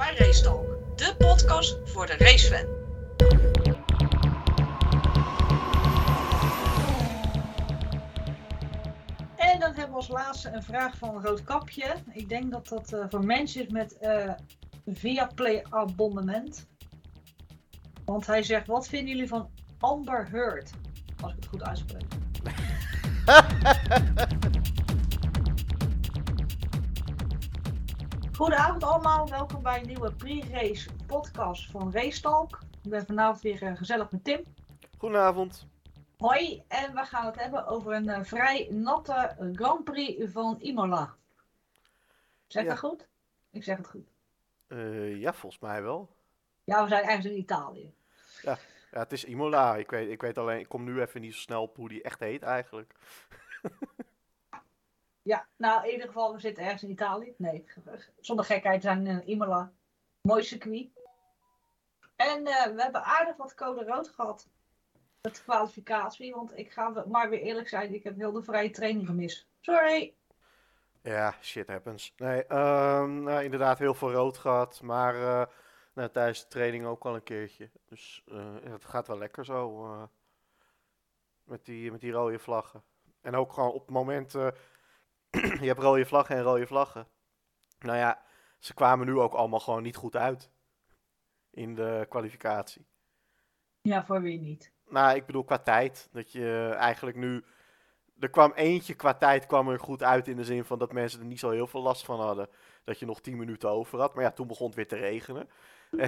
bij Racetalk, de podcast voor de racefan. En dan hebben we als laatste een vraag van Roodkapje. Ik denk dat dat eh, voor mensen is met eh Viaplay abonnement. Want hij zegt, wat vinden jullie van Amber Heard? Als ik het goed uitspreek. Goedenavond allemaal, welkom bij een nieuwe pre-race podcast van Racetalk. Ik ben vanavond weer eh, gezellig met Tim. Goedenavond. Hoi, en we gaan het hebben over een eh, vrij natte Grand Prix van Imola. Zeg Ja. dat goed? Ik zeg het goed. Eh, ja, volgens mij wel. Ja, we zijn ergens in Italië. Ja, het is Imola. Ik weet, ik weet alleen, ik kom nu even niet zo snel op hoe die echt heet eigenlijk. Ja, nou in ieder geval, we zitten ergens in Italië. Nee, zonder gekheid, zijn in Imola. Mooi circuit. En eh, we hebben aardig wat code rood gehad. Met de kwalificatie, want ik ga maar weer eerlijk zijn, ik heb heel de vrije training gemist. Sorry. Ja, shit happens. Nee, ehm, nou, inderdaad heel veel rood gehad, maar eh, nou, tijdens de training ook al een keertje. Dus eh, het gaat wel lekker zo. met, die, met die rode vlaggen. En ook gewoon op het moment, eh, je hebt rode vlaggen en rode vlaggen. Nou ja, ze kwamen nu ook allemaal gewoon niet goed uit. In de kwalificatie. Ja, voor wie niet. Nou, ik bedoel qua tijd. Dat je eigenlijk nu. Er kwam eentje qua tijd kwam er goed uit in de zin van dat mensen er niet zo heel veel last van hadden. Dat je nog 10 minuten over had. Maar ja, toen begon het weer te regenen.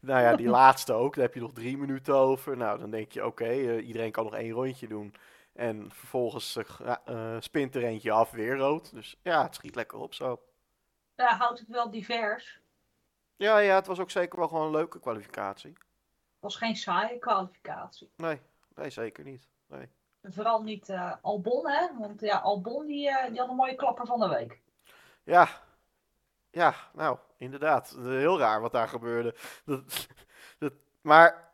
nou ja, die laatste ook. Daar heb je nog drie minuten over. Nou, dan denk je, oké, eh, iedereen kan nog één rondje doen. En vervolgens eh, spint er eentje af, weer rood. Dus ja, het schiet lekker op zo. Ja, houdt het wel divers. Ja, ja, het was ook zeker wel gewoon een leuke kwalificatie. Het was geen saaie kwalificatie. Nee, nee zeker niet. Nee. Vooral niet eh, Albon, hè? Want ja, Albon die, die had een mooie klapper van de week. Ja, ja, nou, inderdaad. Heel raar wat daar gebeurde. Dat, dat, maar,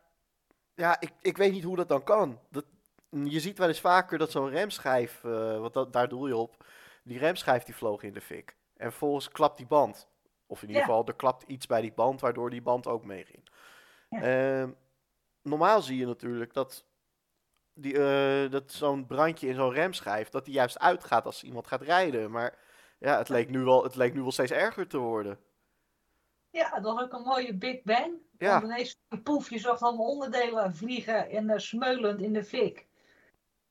ja, ik, ik weet niet hoe dat dan kan. Dat, je ziet wel eens vaker dat zo'n remschijf, eh want dat, daar doe je op, die remschijf die vloog in de fik. En vervolgens klapt die band. Of in ieder Ja. geval, er klapt iets bij die band, waardoor die band ook meeging. Ja. Ehm, normaal zie je natuurlijk dat, die, eh, dat zo'n brandje in zo'n remschijf, dat die juist uitgaat als iemand gaat rijden. Maar ja, het leek nu wel, het leek nu wel steeds erger te worden. Ja, dat was ook een mooie Big Bang. Ja. Want ineens, poef, je zag allemaal onderdelen vliegen en eh, smeulend in de fik.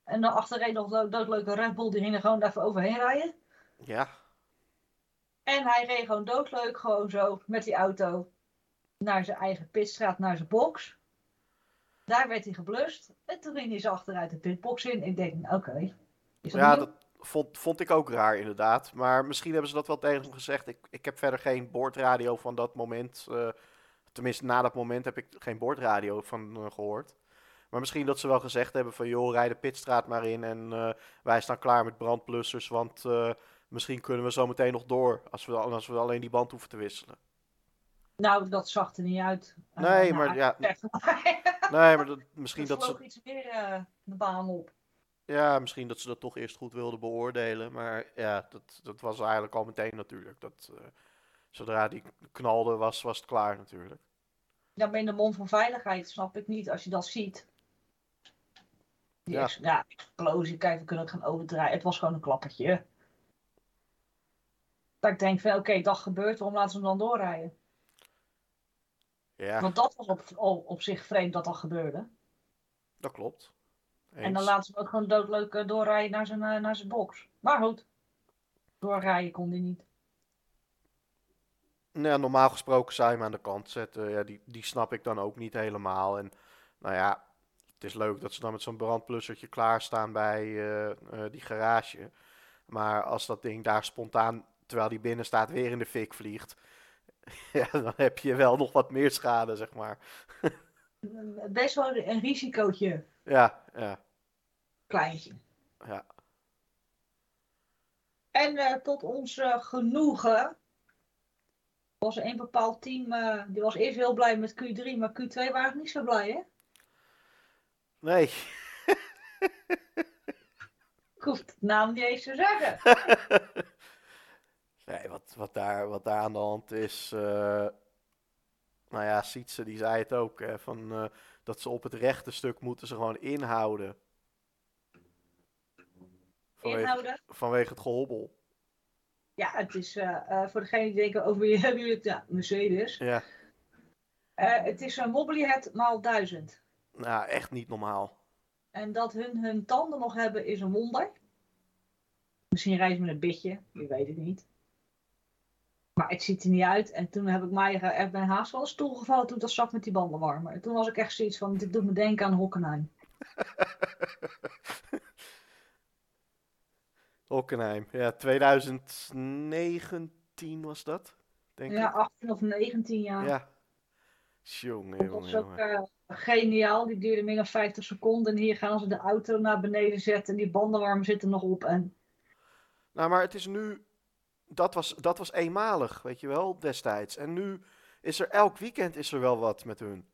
En dan achterin nog een doodleuke Red Bull, die ging er gewoon even overheen rijden. Ja, En hij reed gewoon doodleuk, gewoon zo, met die auto, naar zijn eigen pitstraat, naar zijn box. Daar werd hij geblust. En toen ging hij zo achteruit de pitbox in. Ik denk, oké. dat ja dat vond, vond ik ook raar inderdaad. Maar misschien hebben ze dat wel tegen hem gezegd. Ik, ik heb verder geen boordradio van dat moment. eh, tenminste, na dat moment heb ik geen boordradio van eh, gehoord. Maar misschien dat ze wel gezegd hebben van... joh, rij de pitstraat maar in en eh, wij staan klaar met brandblussers. Want eh, misschien kunnen we zo meteen nog door als we, als we alleen die band hoeven te wisselen. Nou, dat zag er niet uit. Eh, Nee, nou, maar ja, nee, maar dat, misschien Er dat ze... iets meer de baan op. Ja, misschien dat ze dat toch eerst goed wilden beoordelen. Maar ja, dat, dat was eigenlijk al meteen natuurlijk. Dat, zodra die knalde, was, was het klaar natuurlijk. Ja, maar in de mond van veiligheid snap ik niet als je dat ziet. Die Ja. ex- ja, explosie, kijk, we kunnen het gaan overdraaien. Het was gewoon een klappertje. Dat ik denk van, oké, dat gebeurt, waarom laten ze hem dan doorrijden? Ja, Want dat was op, op, op zich vreemd dat dat gebeurde. dat klopt. En dan laten ze hem ook gewoon doodleuk eh, doorrijden naar zijn, eh, naar zijn box. Maar goed, doorrijden kon hij niet. Nou Ja, normaal gesproken zou je hem aan de kant zetten. Ja, die, die snap ik dan ook niet helemaal. En nou ja, het is leuk dat ze dan met zo'n brandplussertje klaarstaan bij eh, eh, die garage. Maar als dat ding daar spontaan, terwijl die binnen staat, weer in de fik vliegt. Ja, dan heb je wel nog wat meer schade, zeg maar. Best wel een risicootje, Ja, ja, kleintje. ja. En eh, tot ons genoegen was er een bepaald team, die was eerst heel blij met Q3, maar Q2 waren niet zo blij, hè? Nee. Ik hoef het naam niet eens te zeggen. Nee, wat, wat, daar, wat daar aan de hand is. eh, Nou ja, Sietse die zei het ook, hè, van, eh, dat ze op het rechte stuk moeten ze gewoon inhouden. Vanwege, Inhouden. vanwege het gehobbel. Ja, het is eh, voor degene die denken over wie hebben jullie het? Ja, Mercedes. Ja, het is een wobblyhead maal duizend. Nou echt niet normaal. En dat hun hun tanden nog hebben is een wonder. Misschien rijden met een bitje, je weet het niet. Maar het ziet er niet uit. En toen heb ik mij eh, echt bij haast van een stoel gevallen toen dat zag met die bandenwarmer. En toen was ik echt zoiets van, dit doet me denken aan Hockenheim. Hockenheim, ja, 2019 was dat, denk Ja, ik. 18 of 19 jaar. Ja. Jongen, Dat jongen, jongen. Geniaal. Die duurde meer dan 50 seconden. En hier gaan ze de auto naar beneden zetten. En die bandenwarmer zit er nog op. En Nou, maar het is nu. Dat was, dat was eenmalig, weet je wel, destijds. En nu is er elk weekend is er wel wat met hun.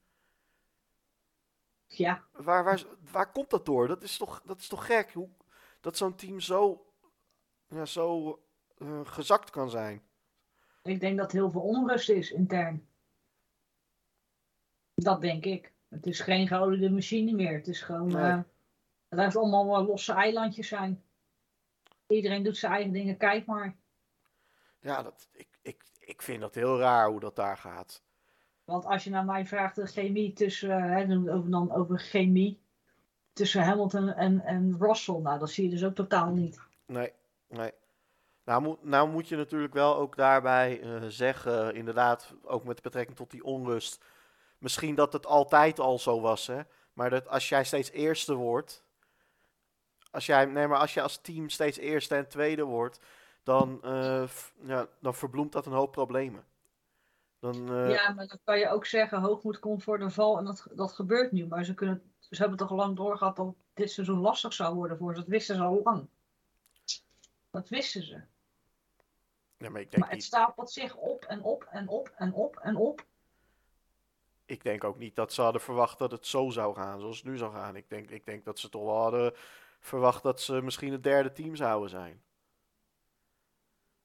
ja, Waar, waar, waar komt dat door? Dat is toch, dat is toch gek? Hoe, dat zo'n team zo, ja, zo eh, gezakt kan zijn. ik denk dat heel veel onrust is intern. Dat denk ik. Het is geen geoliede machine meer. Het is gewoon. Nee. eh, het heeft allemaal wel losse eilandjes zijn. Iedereen doet zijn eigen dingen. Kijk maar. Ja, dat, ik, ik, ik vind dat heel raar hoe dat daar gaat. Want als je naar mij vraagt de chemie tussen. eh, hè, dan over, dan over chemie. Tussen Hamilton en, en Russell. Nou, dat zie je dus ook totaal niet. Nee, nee. Nou moet, nou moet je natuurlijk wel ook daarbij eh, zeggen, inderdaad, ook met betrekking tot die onrust. Misschien dat het altijd al zo was, hè. Maar dat als jij steeds eerste wordt, als jij, nee, maar als je als team steeds eerste en tweede wordt, dan, eh, f- ja, dan verbloemt dat een hoop problemen. Dan, eh, Ja, maar dan kan je ook zeggen, hoogmoed komt voor de val en dat, dat gebeurt nu. Maar ze, kunnen, ze hebben toch al lang doorgehad dat dit seizoen lastig zou worden voor ze. Dat wisten ze al lang. Dat wisten ze. ja, maar ik denk Maar het niet, stapelt zich op en op en op en op en op. ik denk ook niet dat ze hadden verwacht dat het zo zou gaan, zoals het nu zou gaan. Ik denk, ik denk dat ze toch wel hadden verwacht dat ze misschien het derde team zouden zijn.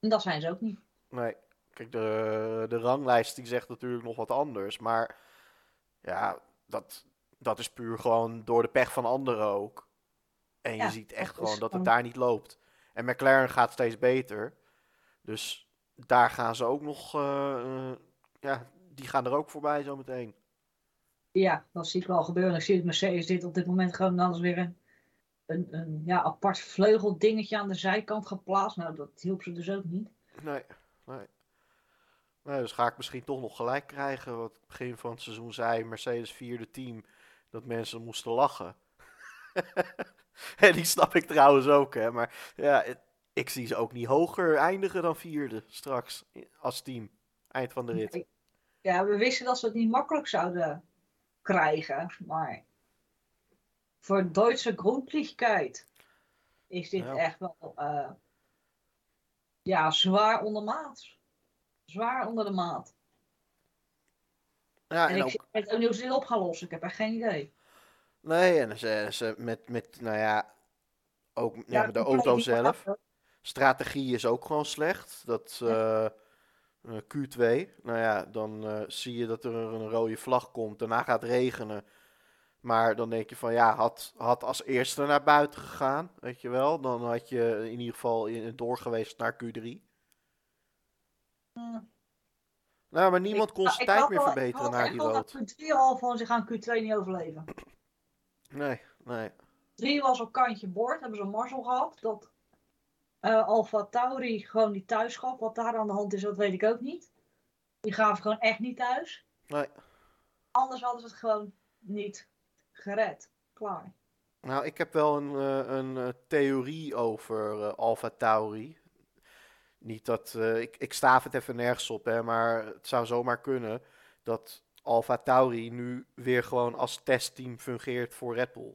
En dat zijn ze ook niet. Nee, kijk, de, de ranglijst die zegt natuurlijk nog wat anders. Maar ja, dat, dat is puur gewoon door de pech van anderen ook. En je ziet echt gewoon dat het daar niet loopt. En McLaren gaat steeds beter. Dus daar gaan ze ook nog. eh, eh, ja, die gaan er ook voorbij zometeen. Ja, dat zie ik wel gebeuren. Ik zie het Mercedes dit op dit moment gewoon dan weer een, een, een ja, apart vleugeldingetje aan de zijkant geplaatst. Nou, dat hielp ze dus ook niet. Nee, nee. Dus ga ik misschien toch nog gelijk krijgen. Wat het begin van het seizoen zei Mercedes vierde team. Dat mensen moesten lachen. en die snap ik trouwens ook, hè. Maar ja, het- ik zie ze ook niet hoger eindigen dan vierde straks als team. Eind van de rit. Ja, we wisten dat ze het niet makkelijk zouden krijgen, maar voor Duitse Grundlichkeit is dit Ja. echt wel eh, ja, zwaar ondermaats. Zwaar onder de maat. Ja, en en ik weet ook niet hoe ze dit op gaan lossen. Ik heb echt geen idee. nee, en ze, ze met, met, nou ja, ook ja, met de auto zelf. Strategie is ook gewoon slecht. Dat eh, eh, Q2, nou ja, dan eh, zie je dat er een rode vlag komt. Daarna gaat het regenen. Maar dan denk je van ja, had, had als eerste naar buiten gegaan, weet je wel. Dan had je in ieder geval in, door geweest naar Q3. Hmm. Nou, maar niemand kon Nou, zijn ik tijd meer wel- verbeteren ik naar die rood. dat Q3 al van ze gaan Q2 niet overleven. Nee, nee. 3 was op kantje boord, hebben ze een mazzel gehad. Dat eh Alfa Tauri gewoon niet thuis gaf. Wat daar aan de hand is, dat weet ik ook niet. Die gaven gewoon echt niet thuis. nee. Anders hadden ze het gewoon niet gered. Klaar. Nou, ik heb wel een, eh, een eh, theorie over eh Alpha Tauri. Niet dat, ik, ik staaf het even nergens op, hè, maar het zou zomaar kunnen dat Alpha Tauri nu weer gewoon als testteam fungeert voor Red Bull.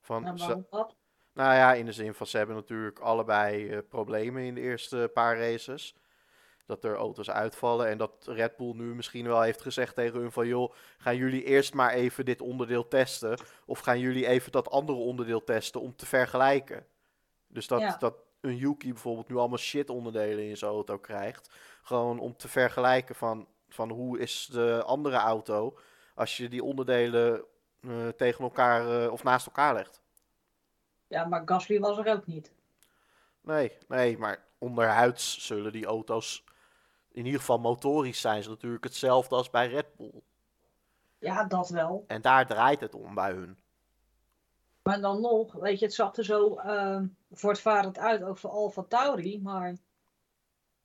Van, ze- dat? Nou ja, in de zin van ze hebben natuurlijk allebei eh, problemen in de eerste paar races. Dat er auto's uitvallen en dat Red Bull nu misschien wel heeft gezegd tegen hun van joh, gaan jullie eerst maar even dit onderdeel testen. Of gaan jullie even dat andere onderdeel testen om te vergelijken. Dus dat, Ja. dat een Yuki bijvoorbeeld nu allemaal shit onderdelen in zijn auto krijgt. Gewoon om te vergelijken van, van hoe is de andere auto als je die onderdelen eh, tegen elkaar eh, of naast elkaar legt. Ja, maar Gasly was er ook niet. Nee, nee, maar onderhuids zullen die auto's in ieder geval motorisch zijn ze natuurlijk hetzelfde als bij Red Bull. Ja, dat wel. En daar draait het om bij hun. Maar dan nog, weet je, het zag er zo uh, voortvarend uit, ook voor Alfa Tauri, maar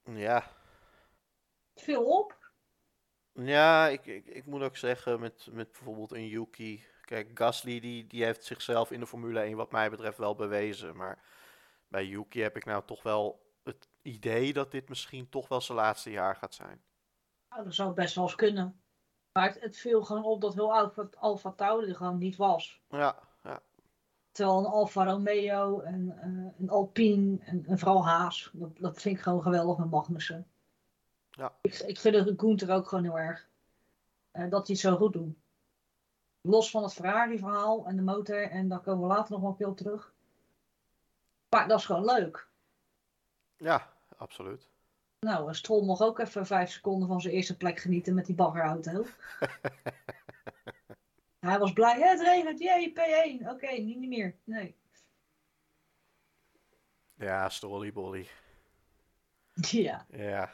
Ja, viel op. ja ik, ik, ik moet ook zeggen met, met bijvoorbeeld een Yuki. Kijk, Gasly die, die heeft zichzelf in de Formule 1 wat mij betreft wel bewezen. Maar bij Yuki heb ik nou toch wel het idee dat dit misschien toch wel zijn laatste jaar gaat zijn. Nou, dat zou best wel eens kunnen. Maar het, het viel gewoon op dat heel Alfa, Alfa Tauri gewoon niet was. Ja, ja, Terwijl een Alfa Romeo en eh, een Alpine en, en vooral Haas, dat, dat vind ik gewoon geweldig met Magnussen. Ja. Ik, ik vind het Gunther ook gewoon heel erg. eh, dat hij het zo goed doet. Los van het Ferrari verhaal en de motor, en daar komen we later nog wel een keer op terug. Maar dat is gewoon leuk. ja absoluut. Nou, Stroll mocht ook even vijf seconden van zijn eerste plek genieten met die baggerauto. Hij was blij, "Hè, het regent, jee, P1. Oké, niet, niet meer. Nee. Ja, Stollybolly. Ja, Ja,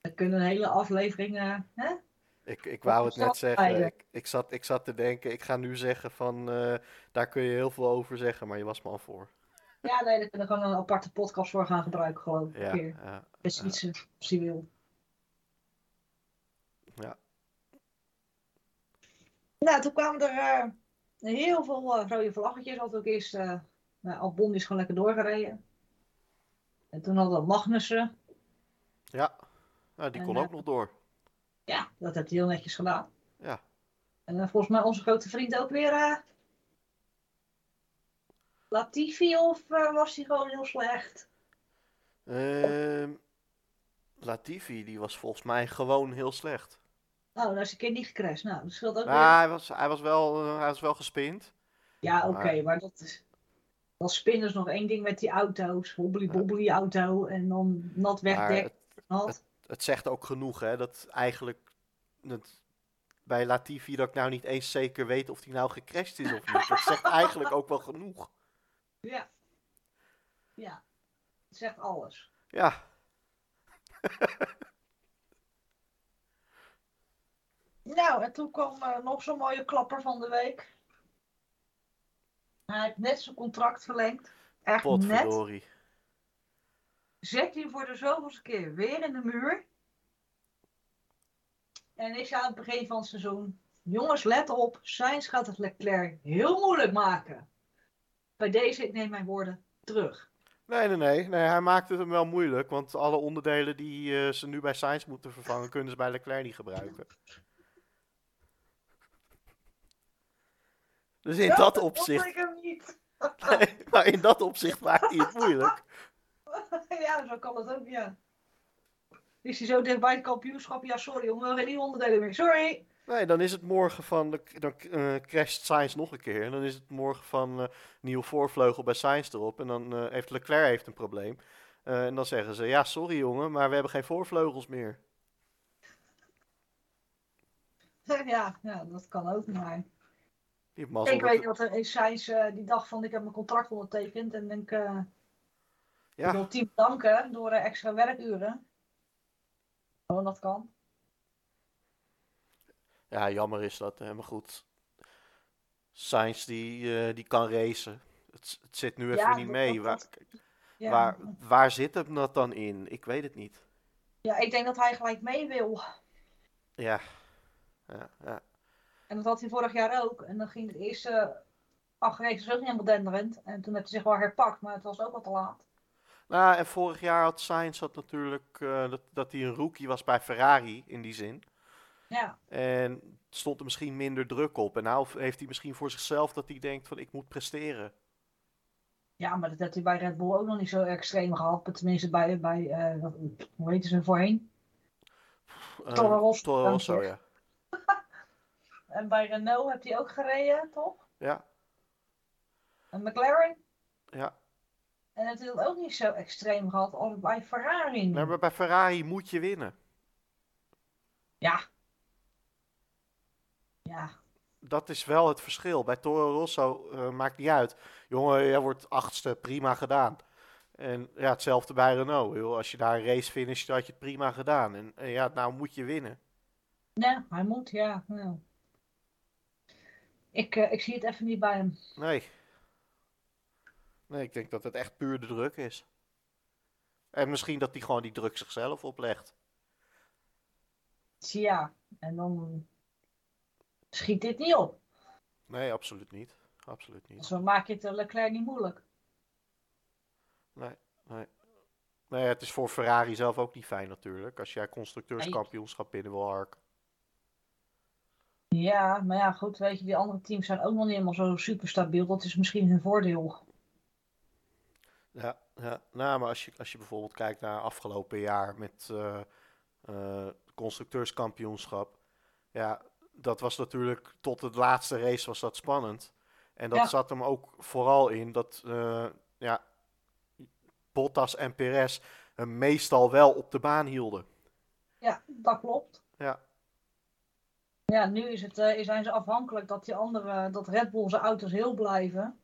we kunnen een hele aflevering, eh, hè? Ik, ik wou het net zeggen. Ik, ik, zat, ik zat te denken, ik ga nu zeggen van, eh, daar kun je heel veel over zeggen, maar je was me al voor. Ja, nee, daar kunnen we gewoon een aparte podcast voor gaan gebruiken, gewoon. Ja, Een keer. ja, Best ja. iets als wil. Ja. Nou, toen kwamen er eh, heel veel eh, rode vlaggetjes. Had ook eerst, eh nou, Albon is gewoon lekker doorgereden. En toen hadden we Magnussen. ja. Nou, die En, kon ook nog door. Ja, dat heeft hij heel netjes gedaan. Ja. En eh, volgens mij onze grote vriend ook weer. eh Latifi of eh, was hij gewoon heel slecht? Ehm, Latifi, die was volgens mij gewoon heel slecht. Nou, daar is een keer niet gecrashed. Nou, dat scheelt ook Maar hij was, hij was, wel, hij was wel gespind. Ja, oké, maar- maar dat is. Dan spinnen is nog één ding met die auto's. Hobbly bobbly auto en dan nat wegdek. het, Nat. Het zegt ook genoeg, hè, dat eigenlijk dat bij Latifi dat ik nou niet eens zeker weet of hij nou gecrashed is of niet. Dat zegt eigenlijk ook wel genoeg. Ja. Ja. Het zegt alles. Ja, Nou, en toen kwam eh, nog zo'n mooie klapper van de week. Hij heeft net zijn contract verlengd. Echt net. Zet hij voor de zoveelste keer weer in de muur. En ik zei aan het begin van het seizoen. Jongens, let op. Sainz gaat het Leclerc heel moeilijk maken. Bij deze, ik neem mijn woorden terug. Nee, nee, nee, nee. Hij maakt het hem wel moeilijk, want alle onderdelen die eh, ze nu bij Sainz moeten vervangen, kunnen ze bij Leclerc niet gebruiken. Dus in dat wil opzicht, ik hem niet. nee, maar in dat opzicht maakt hij het moeilijk. ja, zo kan het ook, ja. Is hij zo dichtbij het kampioenschap? Ja, sorry, jongen, we hebben geen onderdelen meer. Sorry. Nee, dan is het morgen van, de- dan eh, crasht Sainz nog een keer. En dan is het morgen van eh nieuwe voorvleugel bij Sainz erop. En dan eh, heeft Leclerc heeft een probleem. En dan zeggen ze, ja, sorry jongen, maar we hebben geen voorvleugels meer. ja, ja, dat kan ook, maar... Ik dat weet dat er is Sainz die dag van ik heb mijn contract ondertekend en denk ik wil het team bedanken door eh, extra werkuren. Gewoon dat kan. ja, jammer is dat, hè, maar goed. Sainz die, eh, die kan racen. Het, het zit nu even Ja, niet mee. Waar, Ja. waar, waar zit hem dat dan in? Ik weet het niet. ja, ik denk dat hij gelijk mee wil. Ja, ja, ja. En dat had hij vorig jaar ook. En dan ging het eerste acht races ook niet helemaal denderend. En toen heeft hij zich wel herpakt, maar het was ook wat te laat. Nou, en vorig jaar had Sainz had natuurlijk eh, dat, dat hij een rookie was bij Ferrari in die zin. Ja, En stond er misschien minder druk op. En nou heeft hij misschien voor zichzelf dat hij denkt van ik moet presteren. ja maar dat heeft hij bij Red Bull ook nog niet zo extreem gehad. Tenminste bij, bij wat- hoe heet ze voorheen? Uh, Toro Rosso, Toro Rosso, ja. En bij Renault heeft hij ook gereden, toch? Ja, En McLaren? ja. En het heeft ook niet zo extreem gehad als bij Ferrari. Nee, maar bij Ferrari moet je winnen. Ja. Ja. Dat is wel het verschil. Bij Toro Rosso eh, maakt niet uit. Jongen, jij wordt achtste, prima gedaan. En ja, hetzelfde bij Renault. Joh. Als je daar een race finisht, had je het prima gedaan. En, en ja, nou moet je winnen. Nee, hij moet, ja. ja. Ik, eh, ik zie het even niet bij hem. Nee. Nee, ik denk dat het echt puur de druk is. En misschien dat hij gewoon die druk zichzelf oplegt. Ja, en dan schiet dit niet op. Nee, absoluut niet. Absoluut niet. Dus dan maak je het Leclerc niet moeilijk. Nee, nee. Nee, het is voor Ferrari zelf ook niet fijn natuurlijk. Als jij constructeurskampioenschap binnen wil harken. Ja, maar ja, goed, weet je, die andere teams zijn ook nog niet helemaal zo super stabiel. Dat is misschien hun voordeel. Ja, ja. Nou, maar als je, als je bijvoorbeeld kijkt naar afgelopen jaar met eh, constructeurskampioenschap. Ja, dat was natuurlijk tot de laatste race was dat spannend. En dat Ja. zat hem ook vooral in dat eh, ja, Bottas en Perez hem meestal wel op de baan hielden. Ja, dat klopt. Ja, Ja, nu is het, zijn ze afhankelijk dat die andere, dat Red Bull zijn auto's heel blijven.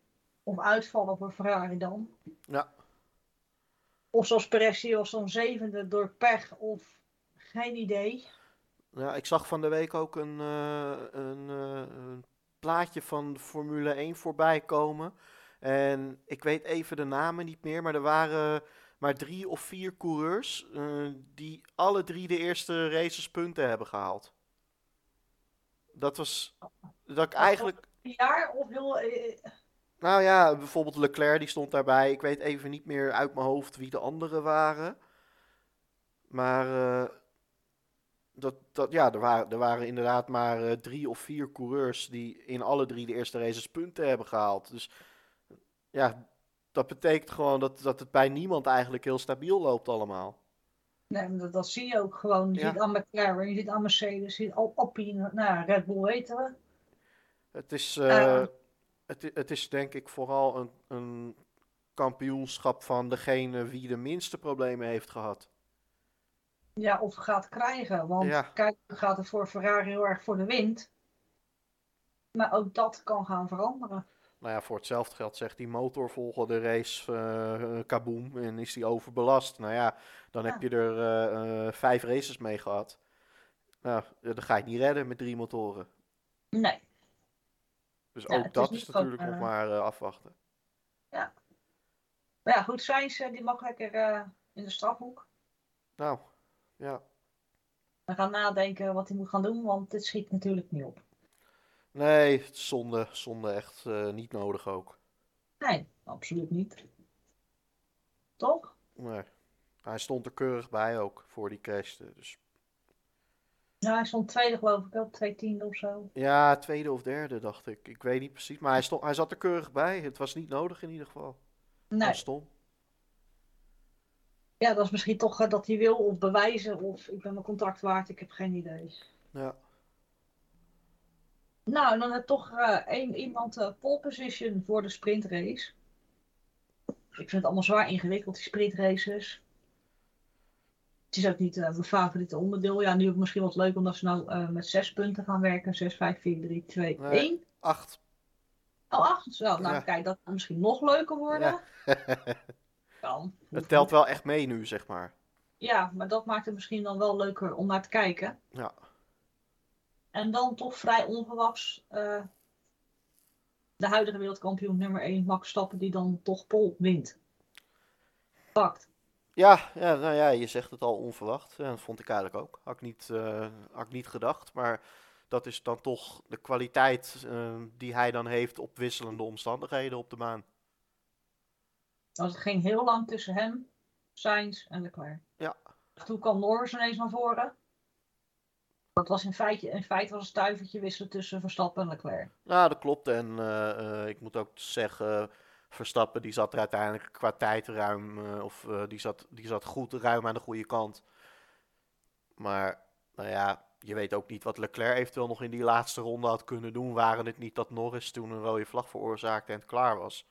Of uitvallen voor Ferrari dan. ja, Of zoals Perez hier was zo'n zevende door pech of geen idee. ja, ik zag van de week ook een, eh, een, eh, een plaatje van Formule 1 voorbij komen. En ik weet even de namen niet meer, maar er waren maar drie of vier coureurs eh, die alle drie de eerste races punten hebben gehaald. Dat was dat ik eigenlijk, Een jaar of heel... nou ja, bijvoorbeeld Leclerc die stond daarbij. Ik weet even niet meer uit mijn hoofd wie de anderen waren. Maar eh, dat, dat, ja, er, waren, er waren inderdaad maar eh, drie of vier coureurs die in alle drie de eerste races punten hebben gehaald. Dus ja, dat betekent gewoon dat, dat het bij niemand eigenlijk heel stabiel loopt allemaal. Nee, maar dat, dat zie je ook gewoon. Je Ja. ziet aan McLaren, je ziet aan Mercedes, je ziet al Alpine. Nou, Red Bull weten we. Het is, Eh. Het, het is denk ik vooral een, een kampioenschap van degene wie de minste problemen heeft gehad. Ja, of gaat krijgen. Want Ja. kijk, dan gaat het voor Ferrari heel erg voor de wind. Maar ook dat kan gaan veranderen. Nou ja, voor hetzelfde geld zegt die motor volgende race eh eh, kaboom en is die overbelast. Nou ja, dan heb je er eh, vijf races mee gehad. Nou, dan ga je het niet redden met drie motoren. Nee. Dus Ja, ook is dat is natuurlijk nog eh, maar eh, afwachten. Maar ja, goed, Sainz eh, die mag lekker in de strafhoek. Nou, ja. We gaan nadenken wat hij moet gaan doen, want dit schiet natuurlijk niet op. Nee, zonde, zonde echt niet nodig ook. Nee, absoluut niet. Toch? Nee. Hij stond er keurig bij ook voor die crash. Dus Ja, hij stond tweede geloof ik, op twee tiende of zo. ja, tweede of derde dacht ik. Ik weet niet precies, maar hij, stond, hij zat er keurig bij. Het was niet nodig in ieder geval. Nee, Dat stom. ja, dat is misschien toch eh, dat hij wil of bewijzen of ik ben mijn contract waard, ik heb geen idee. Ja. Nou, en dan heb toch eh, één iemand eh, pole position voor de sprintrace. Ik vind het allemaal zwaar ingewikkeld, die sprintraces. Het is ook niet eh, mijn favoriete onderdeel. Ja, nu ook misschien wat leuk omdat ze nou eh, met zes punten gaan werken. 6, 5, 4, 3, 2, Nee. 1. Acht. Oh, acht. Zo, nou Ja. kijk, dat kan misschien nog leuker worden. Ja. Kan. Het telt wel echt mee nu, zeg maar. Ja, maar dat maakt het misschien dan wel leuker om naar te kijken. Ja. En dan toch vrij onverwachts eh, de huidige wereldkampioen nummer 1, Max Stappen, die dan toch Pol wint. Pakt. Ja, ja, nou ja, je zegt het al onverwacht. Ja, dat vond ik eigenlijk ook. Had ik niet, eh, had ik niet gedacht. Maar dat is dan toch de kwaliteit eh, die hij dan heeft op wisselende omstandigheden op de baan. Want het ging heel lang tussen hem, Sainz en Leclerc. Ja. Toen kwam Norris ineens naar voren. Dat was in feite, in feite was een stuivertje wisselen tussen Verstappen en Leclerc. Nou, dat klopt. En eh, eh, ik moet ook zeggen, Verstappen die zat er uiteindelijk qua tijd ruim, eh, of eh, die, zat, die zat goed ruim aan de goede kant. Maar, nou ja, je weet ook niet wat Leclerc eventueel nog in die laatste ronde had kunnen doen. Waren het niet dat Norris toen een rode vlag veroorzaakte en het klaar was.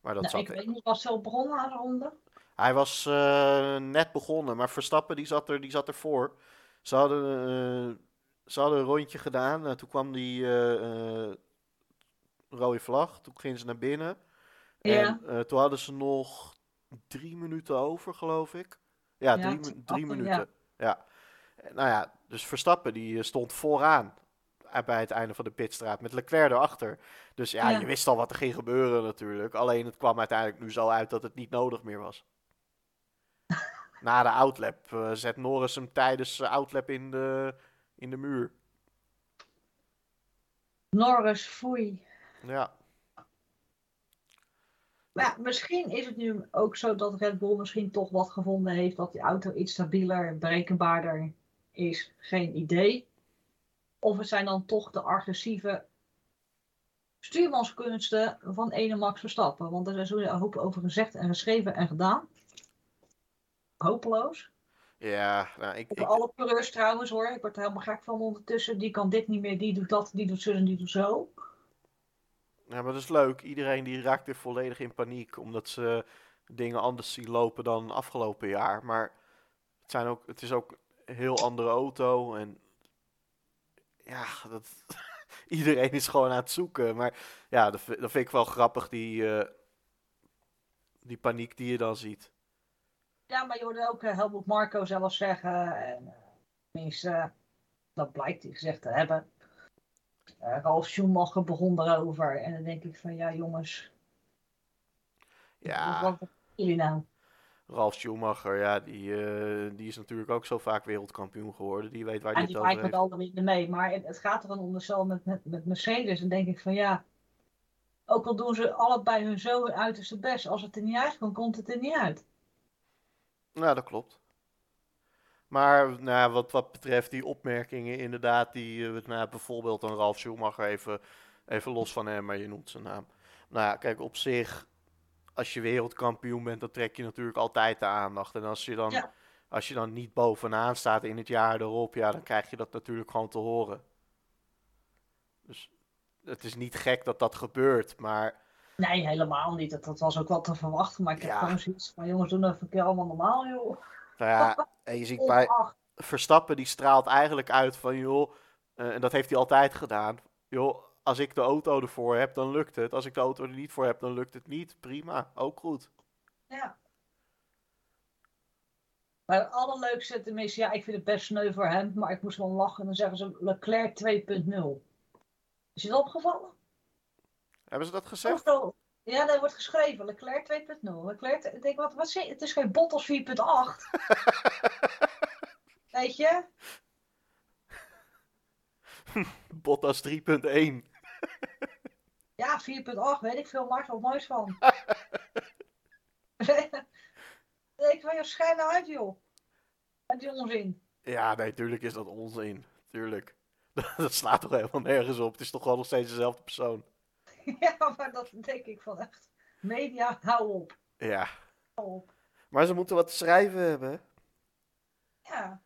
Maar dat Nou, zat ik weet niet, was het zo begonnen aan de ronde? Hij was eh, net begonnen, maar Verstappen die zat er, die zat ervoor. Ze hadden, ze hadden een rondje gedaan. en toen kwam die rode vlag. Toen gingen ze naar binnen. Ja. En eh, toen hadden ze nog drie minuten over, geloof ik. Ja, Ja, drie, drie achter, minuten. Ja. En Nou ja, dus Verstappen die eh, stond vooraan eh, bij het einde van de pitstraat met Leclerc erachter. Dus ja, Ja. je wist al wat er ging gebeuren natuurlijk. Alleen het kwam uiteindelijk nu zo uit dat het niet nodig meer was. Na de outlap eh, zet Norris hem tijdens de outlap in de, in de muur. Norris, foei. Ja, Maar ja, misschien is het nu ook zo dat Red Bull misschien toch wat gevonden heeft dat die auto iets stabieler, berekenbaarder is. Geen idee. Of het zijn dan toch de agressieve stuurmanskunsten van ene Max Verstappen. Want er is een hoop over gezegd en geschreven en gedaan. Hopeloos. ja nou, ik, Op ik, alle coureurs trouwens hoor. Ik word er helemaal gek van ondertussen. Die kan dit niet meer, die doet dat, die doet zo en die doet zo. Ja, maar dat is leuk. Iedereen die raakt weer volledig in paniek. Omdat ze dingen anders zien lopen dan afgelopen jaar. Maar het, zijn ook, het is ook een heel andere auto. En ja, dat, iedereen is gewoon aan het zoeken. Maar ja, dat, vi- dat vind ik wel grappig, die, eh, die paniek die je dan ziet. Ja, maar je hoorde ook eh, Helmut Marco zelf zeggen. En eh, dat blijkt hij gezegd te hebben. Eh Ralf Schumacher begon erover. En dan denk ik van ja jongens, Ja, wat jullie nou? Ralf Schumacher, ja, die, eh, die is natuurlijk ook zo vaak wereldkampioen geworden. Die weet waar En hij die het over vaart met heeft. alle winden mee. Maar het, gaat er dan om zo met, met, met Mercedes. Dan denk ik van ja, ook al doen ze allebei hun zo hun uiterste best. Als het er niet uitkomt, komt het er niet uit. Nou, dat klopt. Maar nou, wat, wat betreft die opmerkingen, inderdaad, die eh, nou, bijvoorbeeld een Ralf Schumacher, even, even los van hem, maar je noemt zijn naam. Nou ja, kijk, op zich, als je wereldkampioen bent, dan trek je natuurlijk altijd de aandacht. En als je dan, Ja. als je dan niet bovenaan staat in het jaar erop, ja, dan krijg je dat natuurlijk gewoon te horen. Dus het is niet gek dat dat gebeurt, maar Nee, helemaal niet. Dat, dat was ook wel te verwachten. Maar ik heb Ja. gewoon zoiets van jongens, doen even een keer allemaal normaal joh. Nou ja, en je ziet bij, Ongeacht. Verstappen die straalt eigenlijk uit van joh, eh, en dat heeft hij altijd gedaan. Joh, als ik de auto ervoor heb, dan lukt het. Als ik de auto er niet voor heb, dan lukt het niet. Prima, ook goed. Ja. Maar het allerleukste, tenminste, ja, ik vind het best sneu voor hem, maar ik moest wel lachen. En dan zeggen ze Leclerc 2.0. Is je dat opgevallen? Hebben ze dat gezegd? Overal- Ja, daar wordt geschreven Leclerc 2.0. Leclerc, ik denk, wat, wat? Het is geen Bottas 4.8. Weet je? Bottas 3.1. Ja, 4.8, weet ik veel, maakt er wat moois van. ik wil je schijnen uit, joh. Met die onzin. Ja, nee, tuurlijk is dat onzin. Tuurlijk. Dat slaat toch helemaal nergens op. Het is toch gewoon nog steeds dezelfde persoon. ja, maar dat denk ik van echt. Media, hou op. Ja. Hou op. Maar ze moeten wat te schrijven hebben. Ja.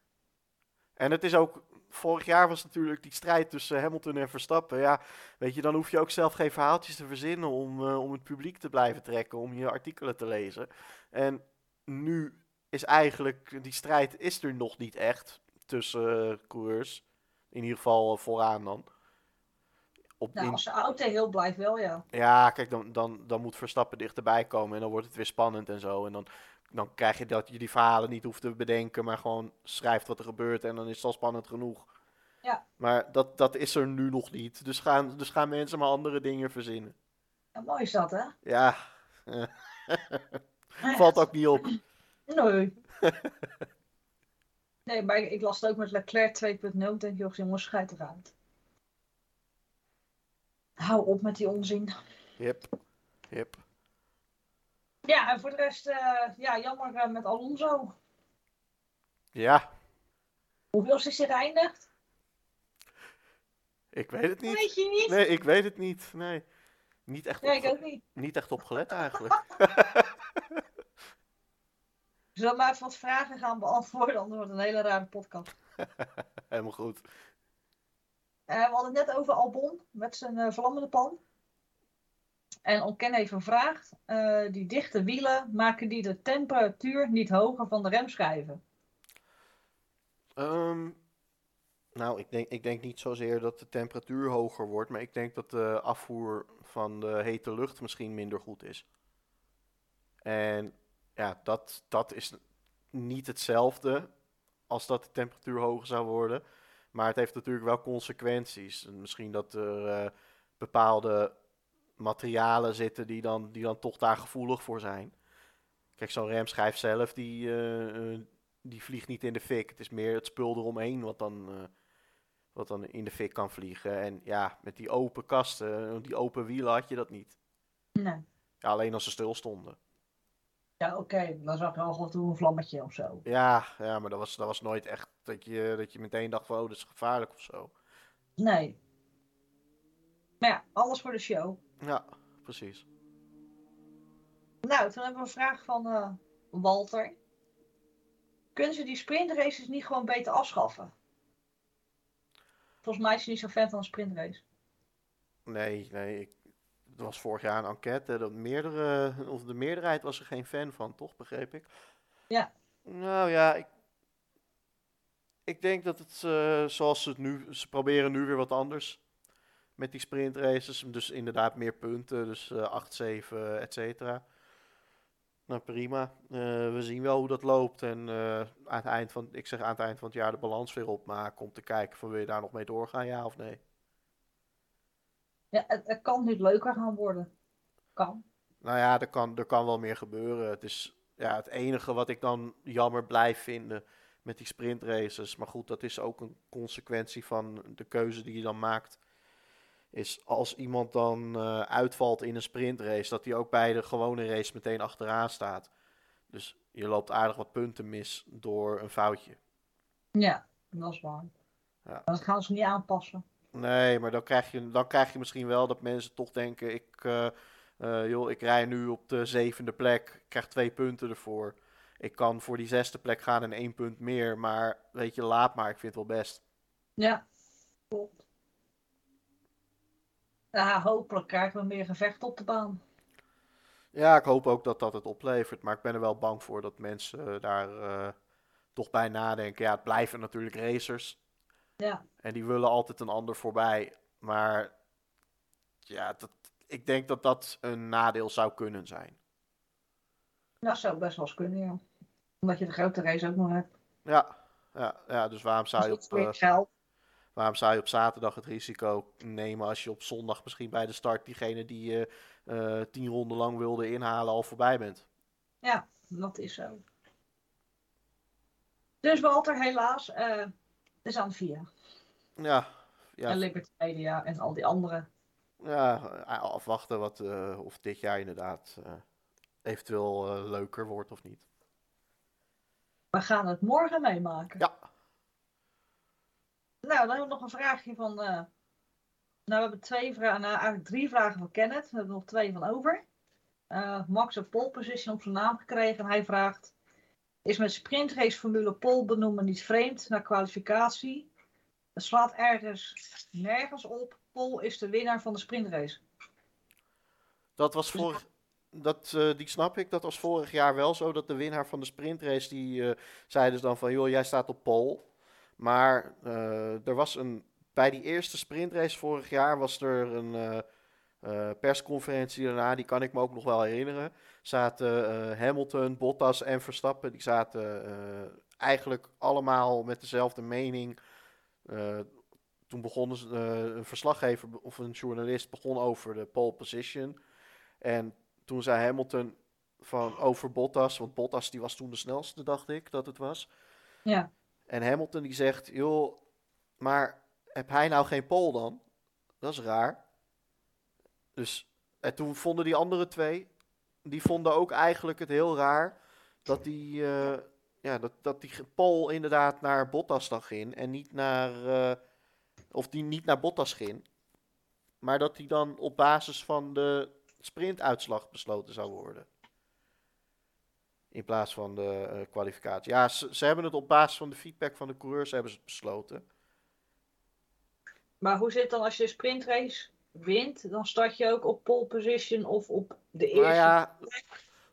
En het is ook, vorig jaar was natuurlijk die strijd tussen Hamilton en Verstappen. Ja, weet je, dan hoef je ook zelf geen verhaaltjes te verzinnen om, eh, om het publiek te blijven trekken, om je artikelen te lezen. En nu is eigenlijk, die strijd is er nog niet echt tussen eh, coureurs. In ieder geval eh, vooraan dan. Op, Nou, in- als de auto heel blijft wel, ja. ja, kijk, dan, dan, dan moet Verstappen dichterbij komen en dan wordt het weer spannend en zo. En dan, dan krijg je dat je die verhalen niet hoeft te bedenken, maar gewoon schrijft wat er gebeurt en dan is het al spannend genoeg. Ja. Maar dat, dat is er nu nog niet. Dus gaan, dus gaan mensen maar andere dingen verzinnen. En mooi is dat, hè? Ja, valt ook niet op. Nee. nee, maar ik, ik las het ook met Leclerc 2.0. Ik denk, joh, jongens, schijt eruit. Hou op met die onzin. Yep, yep. Ja, en voor de rest, eh, ja, jammer eh, met Alonso. Ja, Hoeveel is hij geëindigd? ik weet het niet. Weet je niet? Nee, ik weet het niet. Nee, niet echt, Ja, ik ook niet. niet echt opgelet eigenlijk. Zullen we maar even wat vragen gaan beantwoorden, anders wordt het een hele rare podcast. Helemaal goed. Eh, we hadden het net over Albon met zijn eh, vlammende pan. En Onken heeft gevraagd, eh die dichte wielen, maken die de temperatuur niet hoger van de remschijven? Ehm, nou, ik denk, ik denk niet zozeer dat de temperatuur hoger wordt, maar ik denk dat de afvoer van de hete lucht misschien minder goed is. En ja, dat, dat is niet hetzelfde als dat de temperatuur hoger zou worden. Maar het heeft natuurlijk wel consequenties. En Misschien dat er eh, bepaalde materialen zitten die dan, die dan toch daar gevoelig voor zijn. Kijk, zo'n remschijf zelf, die, eh, eh, die vliegt niet in de fik. Het is meer het spul eromheen wat dan, wat dan in de fik kan vliegen. En ja, met die open kasten, die open wielen had je dat niet. Nee. Ja, alleen als ze stil stonden. Ja, oké, dan zag je al af en toe een vlammetje of zo. Ja, ja maar dat was, dat was nooit echt dat je, dat je meteen dacht van, oh, dat is gevaarlijk of zo. Nee. Maar ja, alles voor de show. Ja, precies. Nou, toen hebben we een vraag van eh, Walter. Kunnen ze die sprintraces niet gewoon beter afschaffen? Volgens mij is hij niet zo fan van een sprintrace. Nee, nee, ik, het was vorig jaar een enquête. Dat meerdere, of de meerderheid was er geen fan van, toch? Begreep ik? Ja. Nou ja, ik, ik denk dat het eh, zoals ze het nu, ze proberen nu weer wat anders met die sprintraces. Dus inderdaad meer punten, dus eh 8, 7, et cetera. Nou prima. Eh, we zien wel hoe dat loopt. En eh, aan het eind van, ik zeg aan het eind van het jaar de balans weer opmaken om te kijken van wil je daar nog mee doorgaan, ja of nee. Ja, het, het kan niet leuker gaan worden. Kan. Nou ja, er kan, er kan wel meer gebeuren. Het is ja, het enige wat ik dan jammer blijf vinden met die sprintraces. Maar goed, dat is ook een consequentie van de keuze die je dan maakt. Is als iemand dan eh, uitvalt in een sprintrace, dat hij ook bij de gewone race meteen achteraan staat. Dus je loopt aardig wat punten mis door een foutje. Ja, dat is waar. Ja. Dat gaan ze niet aanpassen. Nee, maar dan krijg je, dan krijg je misschien wel dat mensen toch denken: ik, eh, eh, joh, ik rij nu op de zevende plek, ik krijg twee punten ervoor. Ik kan voor die zesde plek gaan en één punt meer, maar weet je, laat maar, ik vind het wel best. Ja, klopt. Ja, hopelijk krijgen we meer gevecht op de baan. Ja, ik hoop ook dat dat het oplevert, maar ik ben er wel bang voor dat mensen daar eh, toch bij nadenken. Ja, het blijven natuurlijk racers Ja, en die willen altijd een ander voorbij, maar ja, dat, ik denk dat dat een nadeel zou kunnen zijn. dat zou best wel eens kunnen, ja. Omdat je de grote race ook nog hebt. Ja, ja, ja dus waarom zou je Dus op, eh, waarom zou je op zaterdag het risico nemen als je op zondag misschien bij de start diegene die je eh, tien ronden lang wilde inhalen al voorbij bent? Ja, dat is zo. Dus Walter, helaas, eh is aan VIA. Ja, ja, En Liberty Media en al die andere. ja afwachten wat, eh, of dit jaar inderdaad eh, eventueel eh, leuker wordt of niet. We gaan het morgen meemaken. Ja, Nou, dan hebben we nog een vraagje van. nou, we hebben twee vragen, nou, eigenlijk drie vragen van Kenneth. We hebben er nog twee van over. Max een pole position op zijn naam gekregen. En hij vraagt: Is met sprintrace formule pole benoemen niet vreemd na kwalificatie? Het slaat ergens nergens op. Pole is de winnaar van de sprintrace. dat was vorig, dat, eh, die snap ik. Dat was vorig jaar wel zo. Dat de winnaar van de sprintrace, die eh, zei dus dan van... joh, jij staat op pole. Maar eh, er was een... Bij die eerste sprintrace vorig jaar was er een eh, persconferentie daarna. Die kan ik me ook nog wel herinneren. Zaten eh, Hamilton, Bottas en Verstappen. Die zaten eh, eigenlijk allemaal met dezelfde mening. Toen eh, een verslaggever of een journalist begon over de pole position. En toen zei Hamilton van over Bottas, want Bottas die was toen de snelste, dacht ik dat het was. Ja, En Hamilton die zegt, joh, maar heb hij nou geen pole dan? Dat is raar. Dus en toen vonden die andere twee, die vonden ook eigenlijk het heel raar dat die, eh, ja, dat, dat die pole inderdaad naar Bottas dan ging en niet naar, eh, of die niet naar Bottas ging. Maar dat die dan op basis van de sprintuitslag besloten zou worden. In plaats van de eh, kwalificatie. Ja, ze, ze hebben het op basis van de feedback van de coureurs hebben ze besloten. maar hoe zit het dan als je de sprintrace wint, dan start je ook op pole position of op de eerste. Nou ja,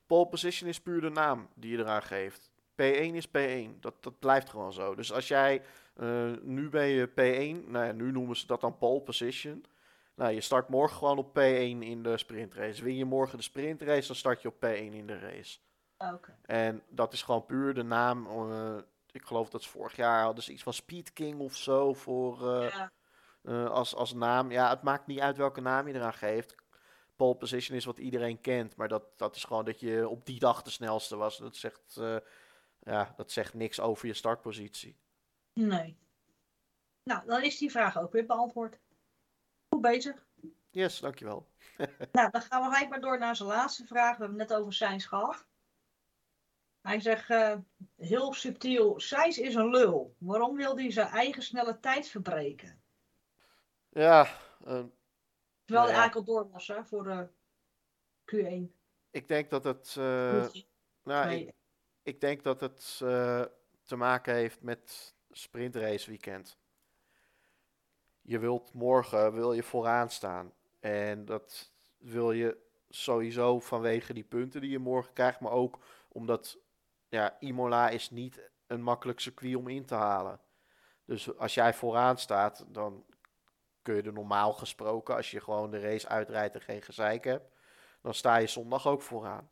pole position is puur de naam die je eraan geeft. P1 is P1. Dat, dat blijft gewoon zo. Dus als jij, eh, nu ben je P1, nou ja, nu noemen ze dat dan pole position. Nou, je start morgen gewoon op P1 in de sprintrace. Win je morgen de sprintrace, dan start je op P1 in de race. Oké. En dat is gewoon puur de naam. eh, ik geloof dat ze vorig jaar hadden ze iets van Speed King of zo voor, eh, Ja, eh, als, als naam. Ja, het maakt niet uit welke naam je eraan geeft. Pole position is wat iedereen kent. Maar dat, dat is gewoon dat je op die dag de snelste was. Dat zegt, eh, ja, dat zegt niks over je startpositie. nee. Nou, dan is die vraag ook weer beantwoord. Goed bezig. Yes, dankjewel. Nou, dan gaan we gelijk maar door naar zijn laatste vraag. We hebben het net over Sainz gehad. Hij zegt eh, heel subtiel: Sainz is een lul. Waarom wil hij zijn eigen snelle tijd verbreken? Ja, eh, Terwijl Nou hij ja. eigenlijk al door was hè, voor de Q1. ik denk dat het. eh, Q3. nou, Nee. ik, ik denk dat het eh, te maken heeft met sprintrace weekend. Je wilt morgen wil je vooraan staan. En dat wil je sowieso vanwege die punten die je morgen krijgt. Maar ook omdat ja, Imola is niet een makkelijk circuit om in te halen. Dus als jij vooraan staat, dan kun je er normaal gesproken, als je gewoon de race uitrijdt en geen gezeik hebt, dan sta je zondag ook vooraan.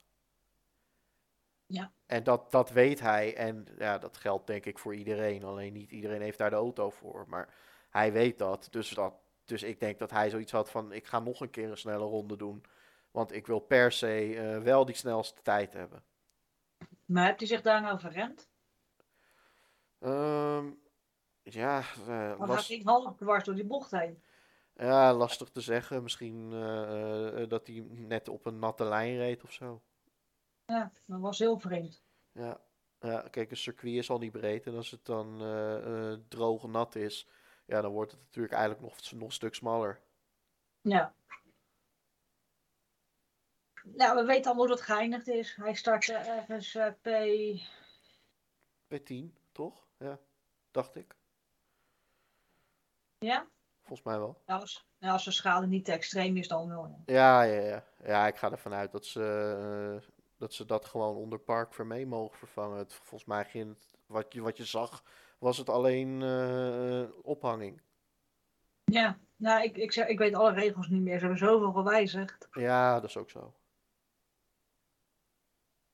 Ja. En dat, dat weet hij. En ja, dat geldt denk ik voor iedereen. Alleen niet iedereen heeft daar de auto voor. Maar hij weet dat. Dus, dat, dus ik denk dat hij zoiets had van: ik ga nog een keer een snelle ronde doen. Want ik wil per se eh, wel die snelste tijd hebben. Maar heeft hij zich daar nou verremd? Ehm, ja, eh, Want las- hij ging half dwars door die bocht heen. ja, lastig te zeggen. Misschien eh, eh, dat hij net op een natte lijn reed of zo. Ja, dat was heel vreemd. Ja. ja, kijk, een circuit is al niet breed. En als het dan eh, droog en nat is, ja, dan wordt het natuurlijk eigenlijk nog, nog een stuk smaller. Ja. Nou, we weten allemaal hoe dat geëindigd is. Hij startte ergens P... Bij 10, toch? Ja, dacht ik. Ja? Volgens mij wel. Ja, als, ja, als de schade niet te extreem is, dan wel. Ja. Ja, ja, ja. Ik ga ervan uit dat ze, eh, dat, ze dat gewoon onder Park Vermee mogen vervangen. Het, volgens mij ging het, wat je, wat je zag, was het alleen eh, ophanging. Ja, nou, ik, ik, zeg, ik weet alle regels niet meer. Ze hebben zoveel gewijzigd. Ja, dat is ook zo.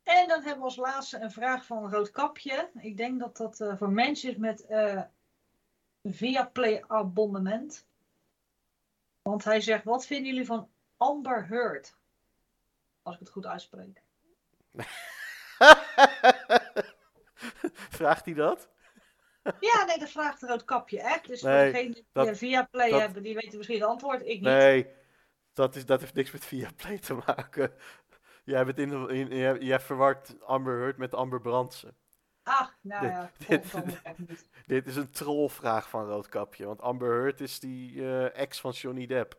En dan hebben we als laatste een vraag van Roodkapje. Ik denk dat dat eh, voor mensen is met Viaplay abonnement. Want hij zegt, wat vinden jullie van Amber Heard? Als ik het goed uitspreek. Vraagt hij dat? Ja, nee, dat vraagt Roodkapje echt. Dus Nee, voor degenen die dat- een Viaplay dat- hebben, die weten misschien het antwoord. Ik niet. Nee, dat, is, dat heeft niks met Viaplay te maken. Jij, bent in, in, jij, jij verwart Amber Heard met Amber Brandsen. Ach, nou Dit- ja, dit- is een trollvraag van Roodkapje. Want Amber Heard is die eh, ex van Johnny Depp.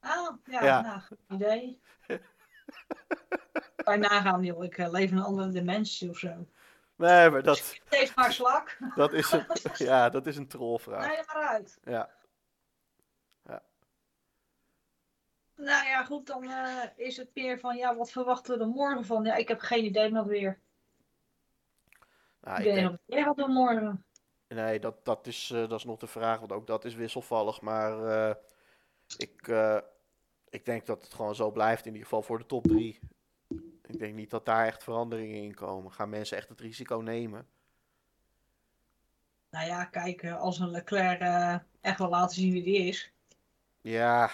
Ah, ja, Ja. nou, goed idee. Bij nagaan, joh. Ik eh, leef in een andere dimensie of zo. Nee, maar dat, Steeds maar slak. dat, is, een, ja, dat is een trollvraag. Nee, maar uit. Ja. Nou ja, goed, dan eh, is het meer van, ja, wat verwachten we er morgen van? Ja, ik heb geen idee nog weer. Nou, ik weet denk, gaat doen morgen. nee, dat, dat, is, eh, dat is nog de vraag. Want ook dat is wisselvallig. Maar eh, ik, eh, ik denk dat het gewoon zo blijft. In ieder geval voor de top drie. Ik denk niet dat daar echt veranderingen in komen. Gaan mensen echt het risico nemen? Nou ja, kijk, als een Leclerc echt wel laten zien wie die is. Ja,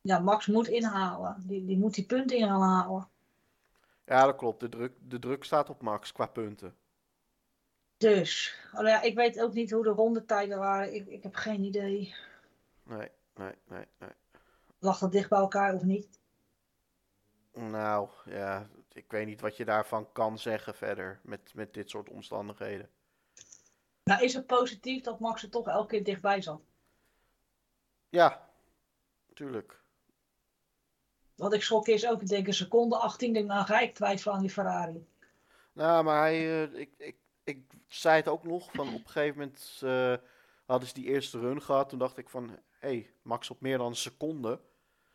Ja, Max moet inhalen. Die, die moet die punten in gaan halen. Ja, dat klopt. De druk, de druk staat op Max qua punten. Dus, oh ja, ik weet ook niet hoe de rondetijden waren. Ik, ik heb geen idee. Nee, nee, nee, nee. Lag dat dicht bij elkaar of niet? Nou, ja, ik weet niet wat je daarvan kan zeggen verder met, met dit soort omstandigheden. Nou, is het positief dat Max er toch elke keer dichtbij zat? Ja, tuurlijk. Wat ik schrok is ook, ik denk een seconde 18, denk nou ga ik twijfelen aan die Ferrari. Nou, maar hij, eh, ik, ik, ik zei het ook nog, van op een gegeven moment eh, hadden ze die eerste run gehad. Toen dacht ik van, hé, hey, Max op meer dan een seconde.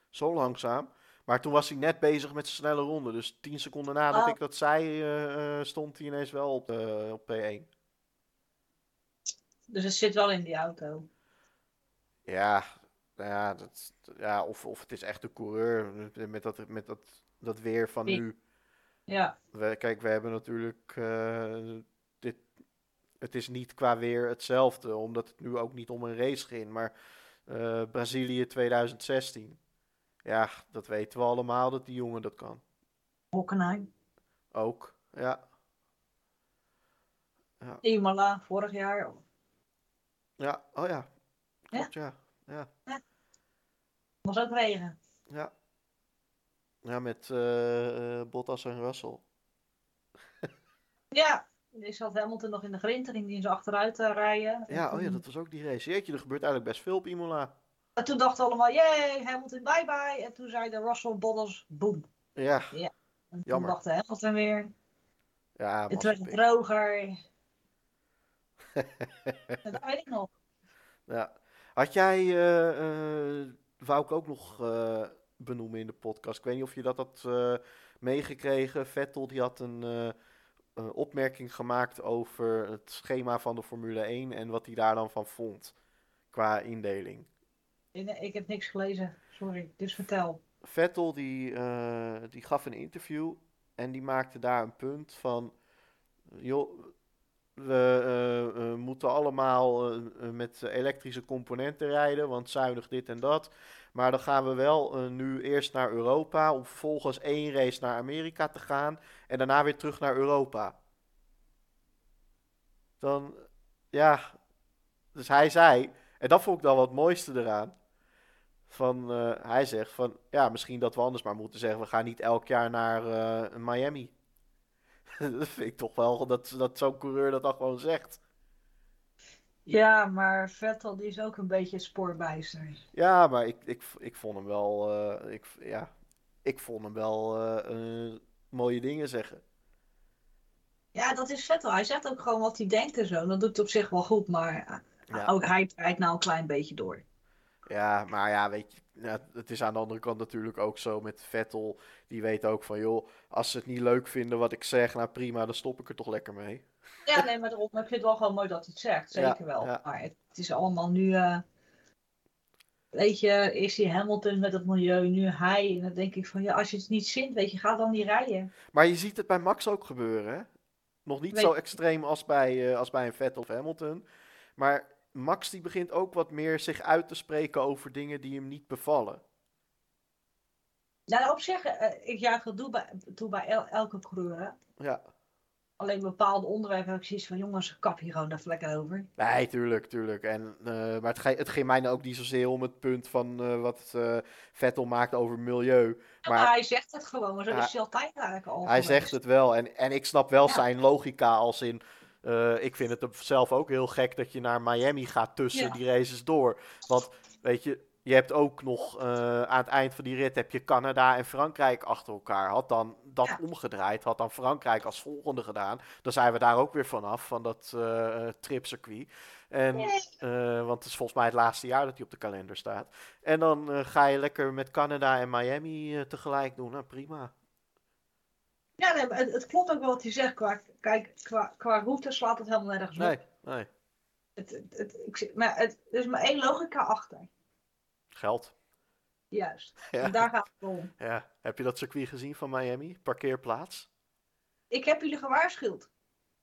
Zo langzaam. Maar toen was hij net bezig met zijn snelle ronde. Dus 10 seconden nadat Oh. ik dat zei, eh, stond hij ineens wel op, op P1. Dus het zit wel in die auto. Ja, nou ja, dat, ja of, of het is echt de coureur met dat, met dat, dat weer van nu. Ja, We, kijk, we hebben natuurlijk. eh, dit, het is niet qua weer hetzelfde, omdat het nu ook niet om een race ging. Maar eh, Brazilië 2016. Ja, dat weten we allemaal dat die jongen dat kan. Hockenheim. Ook. Ja. Imola, vorig jaar. Ja, oh ja. Klopt, ja. Ja. Was ook regen. Ja. Ja, met eh, Bottas en Russell. Ja, ik zat Hamilton nog in de grind en die eens achteruit eh, rijden. En Ja, oh ja, toen- dat was ook die race. Jeetje, er gebeurt eigenlijk best veel op Imola. En toen dachten we allemaal, yay, Hamilton, bye bye. En toen zei de Russell Bottas, boom. Ja, En toen Jammer. wachtte Hamilton weer. ja, Het werd droger. dat weet ik nog. Ja. Had jij, eh, wou ik ook nog eh, benoemen in de podcast. Ik weet niet of je dat had eh, meegekregen. Vettel die had een eh, een opmerking gemaakt over het schema van de Formule 1 en wat hij daar dan van vond qua indeling. Nee, ik heb niks gelezen, sorry. Dus vertel. Vettel die, die gaf een interview en die maakte daar een punt van, joh, we eh, eh, moeten allemaal eh, met elektrische componenten rijden, want zuinig dit en dat. Maar dan gaan we wel nu eerst naar Europa om vervolgens één race naar Amerika te gaan en daarna weer terug naar Europa. Dan, ja, dus hij zei, en dat vond ik dan wat mooiste eraan. Van, hij zegt van, ja, misschien dat we anders maar moeten zeggen, we gaan niet elk jaar naar Miami. dat vind ik toch wel, dat, dat zo'n coureur dat dan gewoon zegt. Ja, maar Vettel die is ook een beetje spoorbijster. Ja, maar ik, ik, ik vond hem wel, eh, ik, ja, ik vond hem wel eh, mooie dingen zeggen. Ja, dat is Vettel. Hij zegt ook gewoon wat hij denkt en zo. Dat doet hij op zich wel goed, maar Ja. ook hij rijdt nou een klein beetje door. Ja, maar ja, weet je, ja, het is aan de andere kant natuurlijk ook zo met Vettel. Die weet ook van, joh, als ze het niet leuk vinden wat ik zeg, nou prima, dan stop ik er toch lekker mee. Ja, nee, maar daarom, ik vind het wel gewoon mooi dat hij het zegt. Zeker Ja, wel. ja. Maar het, het is allemaal nu... eh, weet je, is die Hamilton met het milieu, nu hij. En dan denk ik van, ja, als je het niet zint, weet je, ga dan niet rijden. Maar je ziet het bij Max ook gebeuren, hè? Nog niet Weet- zo extreem als bij, eh, als bij een Vettel of Hamilton. Maar Max die begint ook wat meer zich uit te spreken over dingen die hem niet bevallen. Nou, op zich, eh, ik juich het toe bij, toe bij el- elke coureur. hè. Ja, Alleen bepaalde onderwerpen heb ik zoiets van, jongens, kap hier gewoon even lekker over. nee, tuurlijk, tuurlijk. En, eh, maar het, ge- het ging mij nou ook niet zozeer om het punt van eh, wat eh, Vettel maakt over milieu. Ja, Maar- hij zegt het gewoon, maar zo is hij altijd eigenlijk al Hij zegt het wel. En, en ik snap wel Ja. zijn logica als in... eh, ik vind het zelf ook heel gek dat je naar Miami gaat tussen Ja. die races door. Want weet je, je hebt ook nog eh, aan het eind van die rit heb je Canada en Frankrijk achter elkaar. Had dan dat Ja. omgedraaid, had dan Frankrijk als volgende gedaan. Dan zijn we daar ook weer vanaf, van dat eh, tripcircuit. En, want het is volgens mij het laatste jaar dat hij op de kalender staat. En dan ga je lekker met Canada en Miami tegelijk doen. Nou, prima. Ja, nee, het, het klopt ook wel wat hij zegt. Qua, kijk, qua, qua route slaat het helemaal nergens op. Nee, nee. Het, het, ik, maar het, er is maar één logica achter. Geld. Juist. Ja. En daar gaat het om. Ja. Heb je dat circuit gezien van Miami? Parkeerplaats? Ik heb jullie gewaarschuwd.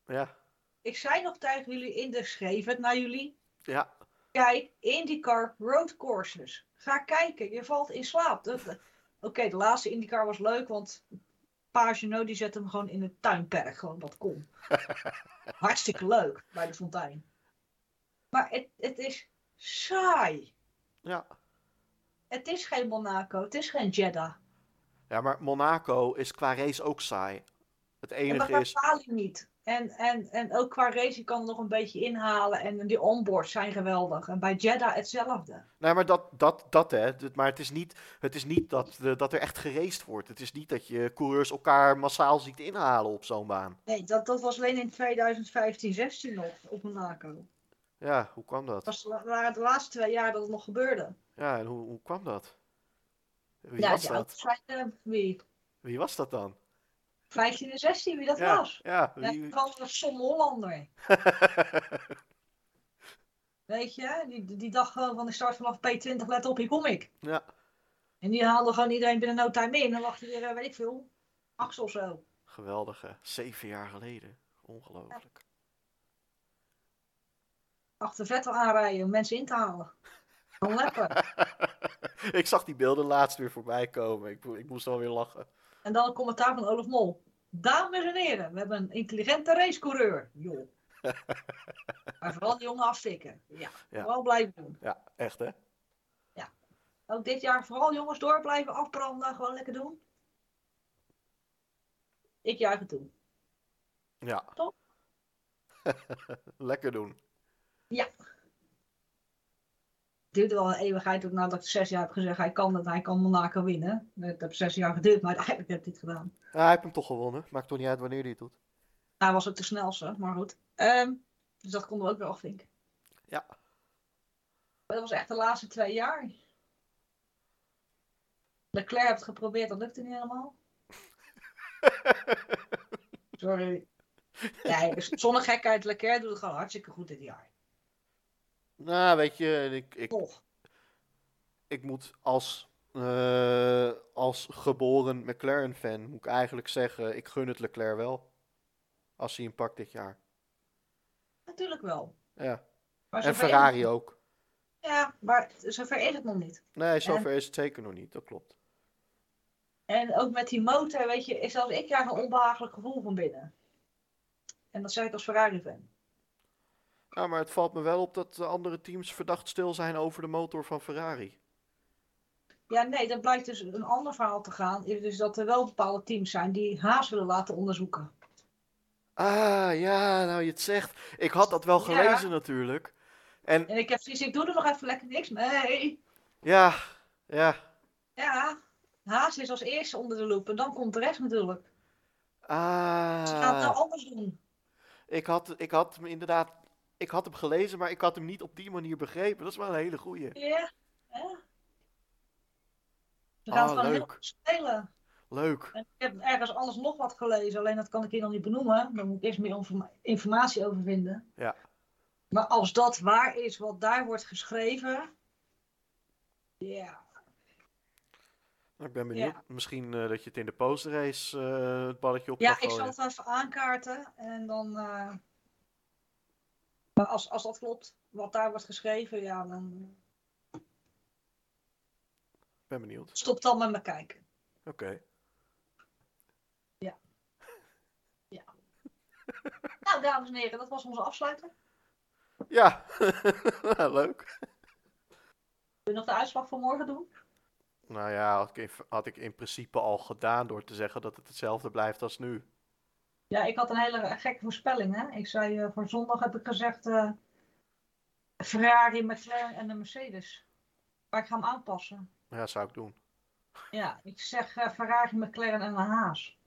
Ja. Ik zei nog tegen jullie in de schreef het naar jullie. Ja. Kijk, IndyCar road courses. Ga kijken, je valt in slaap. Oké, de laatste IndyCar was leuk, want Pagino die zette hem gewoon in het tuinperk. Gewoon, dat kon. Hartstikke leuk bij de fontein. Maar het, het is saai. Ja. Het is geen Monaco, het is geen Jeddah. Ja, maar Monaco is qua race ook saai. Het En dat enige is... je niet. En, en, en ook qua race, kan er nog een beetje inhalen. En die onboards zijn geweldig. En bij Jeddah hetzelfde. Nee, maar dat, dat, dat hè. Maar het is niet, het is niet dat, de- dat er echt geraced wordt. Het is niet dat je coureurs elkaar massaal ziet inhalen op zo'n baan. Nee, dat, dat was alleen in 2015, 16 nog op Monaco. Ja, hoe kwam dat? was, waren de laatste twee jaar dat het nog gebeurde. Ja, en hoe, hoe kwam dat? Wie was dat? eh, wie? Wie was dat dan? 15 en 16, wie dat Ja, was. ja. Wie... van een Somme Hollander. Weet je, die, die dacht gewoon van ik start vanaf P20, let op, hier kom ik. ja, En die haalde gewoon iedereen binnen no time in. En dan wacht hij weer, eh, weet ik veel, acht of zo. geweldig hè. Zeven jaar geleden. Ongelooflijk. Achter Vettel aanrijden om mensen in te halen. Lekker. ik zag die beelden laatst weer voorbij komen. Ik, ik moest alweer lachen. En dan een commentaar van Olaf Mol. Dames en heren, we hebben een intelligente racecoureur. Joh. maar vooral die jongen afstikken. Ja, Ja. vooral blijven doen. Ja, echt hè? Ook dit jaar vooral jongens door blijven afbranden. Gewoon lekker doen. Ik juich het toe. Ja. Toch? Lekker doen. Het duurde wel een eeuwigheid ook nadat ik zes jaar heb gezegd hij kan het, hij kan Monaco winnen. Het heeft zes jaar geduurd, maar uiteindelijk heb ik het gedaan. Ja, hij heeft hem toch gewonnen. Maakt toch niet uit wanneer hij het doet. Hij was ook de snelste, maar goed. Ehm, dus dat konden we ook wel afvinken. Ja. Maar dat was echt de laatste twee jaar. Leclerc heeft het geprobeerd, dat lukte niet helemaal. Sorry. Nee, zonder gekheid, Leclerc doet het gewoon hartstikke goed dit jaar. Nou, weet je, ik, ik, Toch. ik moet als, eh, als geboren McLaren-fan, moet ik eigenlijk zeggen, ik gun het Leclerc wel. Als hij hem pakt dit jaar. Natuurlijk wel. Ja. Maar En Ferrari het- ook. Ja, maar zover is het nog niet. Nee, zover is het zeker nog niet. Dat klopt. En ook met die motor, weet je, is zelfs ik krijg een onbehagelijk gevoel van binnen. En dat zeg ik als Ferrari-fan. Ja, maar het valt me wel op dat de andere teams verdacht stil zijn over de motor van Ferrari. Ja, nee, dat blijkt dus een ander verhaal te gaan. Is dus dat er wel bepaalde teams zijn die Haas willen laten onderzoeken. Ah, ja, nou je het zegt. Ik had dat wel Ja. gelezen natuurlijk. En En ik heb zoiets, ik doe er nog even lekker niks mee. ja, ja. Ja, Haas is als eerste onder de loep en dan komt de rest natuurlijk. Ze gaan het nou Ah, anders doen. ik had, ik had hem inderdaad, ik had hem gelezen, maar ik had hem niet op die manier begrepen. Dat is wel een hele goeie. Ja, ja. Ze gaan Oh, het gewoon heel leuk. spelen. Leuk. En ik heb ergens anders nog wat gelezen, alleen dat kan ik hier nog niet benoemen. Daar moet ik eerst meer informa- informatie over vinden. Ja. Maar als dat waar is wat daar wordt geschreven. Ja. Nou, ik ben benieuwd. Misschien eh, dat je het in de postrace eh het balletje op Ja, ik zal het even aankaarten. En dan. eh, Maar als, als dat klopt, wat daar wordt geschreven, ja, dan Ik ben benieuwd. stop dan met me kijken. Oké. Nou, dames en heren, dat was onze afsluiter. Ja, leuk. Wil je nog de uitslag van morgen doen? Nou ja, had ik, in, had ik in principe al gedaan door te zeggen dat het hetzelfde blijft als nu. Ja, ik had een hele gekke voorspelling. Hè? Ik zei eh, voor zondag heb ik gezegd eh, Ferrari, McLaren en de Mercedes. Maar ik ga hem aanpassen. Ja, zou ik doen. Ja, ik zeg eh, Ferrari, McLaren en een Haas.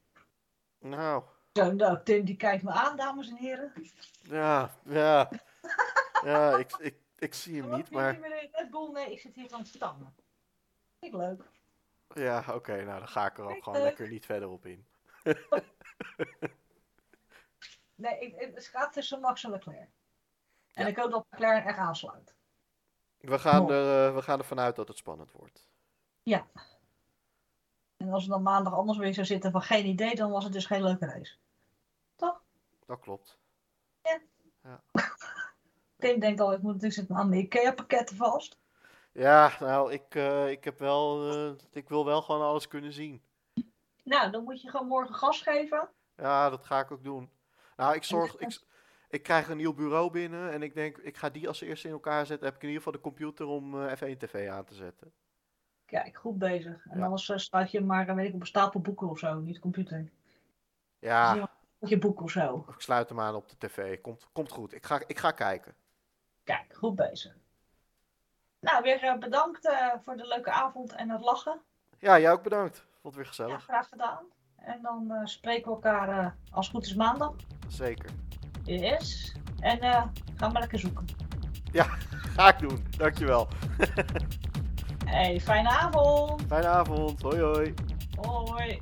Nou, Zo, nou, Tim die kijkt me aan, dames en heren. ja, ja. Ja, ik, ik, ik zie hem Wat niet, maar Red Bull? Nee, ik zit hier gewoon te stammen. Vind ik leuk. ja, oké, nou dan ga ik er ook Kijk, gewoon leuk. lekker niet verder op in. Nee, ik, ik- het gaat tussen Max en Leclerc. En Ja. ik hoop dat McLaren echt aansluit. We gaan, Mooi. er, eh, we gaan ervan uit dat het spannend wordt. En als het dan maandag anders weer zou zitten van geen idee, dan was het dus geen leuke race. Dat klopt. Tim denkt al, ik moet natuurlijk zitten aan de IKEA pakketten vast. Ja, nou, ik, eh, ik heb wel, eh, ik wil wel gewoon alles kunnen zien. Nou, dan moet je gewoon morgen gas geven. Ja, dat ga ik ook doen. Nou, ik zorg, ik, ik krijg een nieuw bureau binnen en ik denk, ik ga die als eerste in elkaar zetten. Heb ik in ieder geval de computer om eh, F1 TV aan te zetten. Kijk, goed bezig. En Ja. anders uh, sluit je maar, eh, weet ik, op een stapel boeken of zo, niet de computer. Ja. Op je boek of zo. ik sluit hem aan op de tv. Komt, komt goed. Ik ga, ik ga kijken. Kijk, goed bezig. Nou, weer eh, bedankt eh, voor de leuke avond en het lachen. Ja, jij ook bedankt. Vond het weer Ja, gezellig. graag gedaan. En dan eh, spreken we elkaar eh, als goed is maandag. Zeker. Yes. En eh, gaan maar lekker zoeken. Ja, ga ik doen. Dankjewel. hey, fijne avond. Fijne avond. Hoi hoi. Hoi.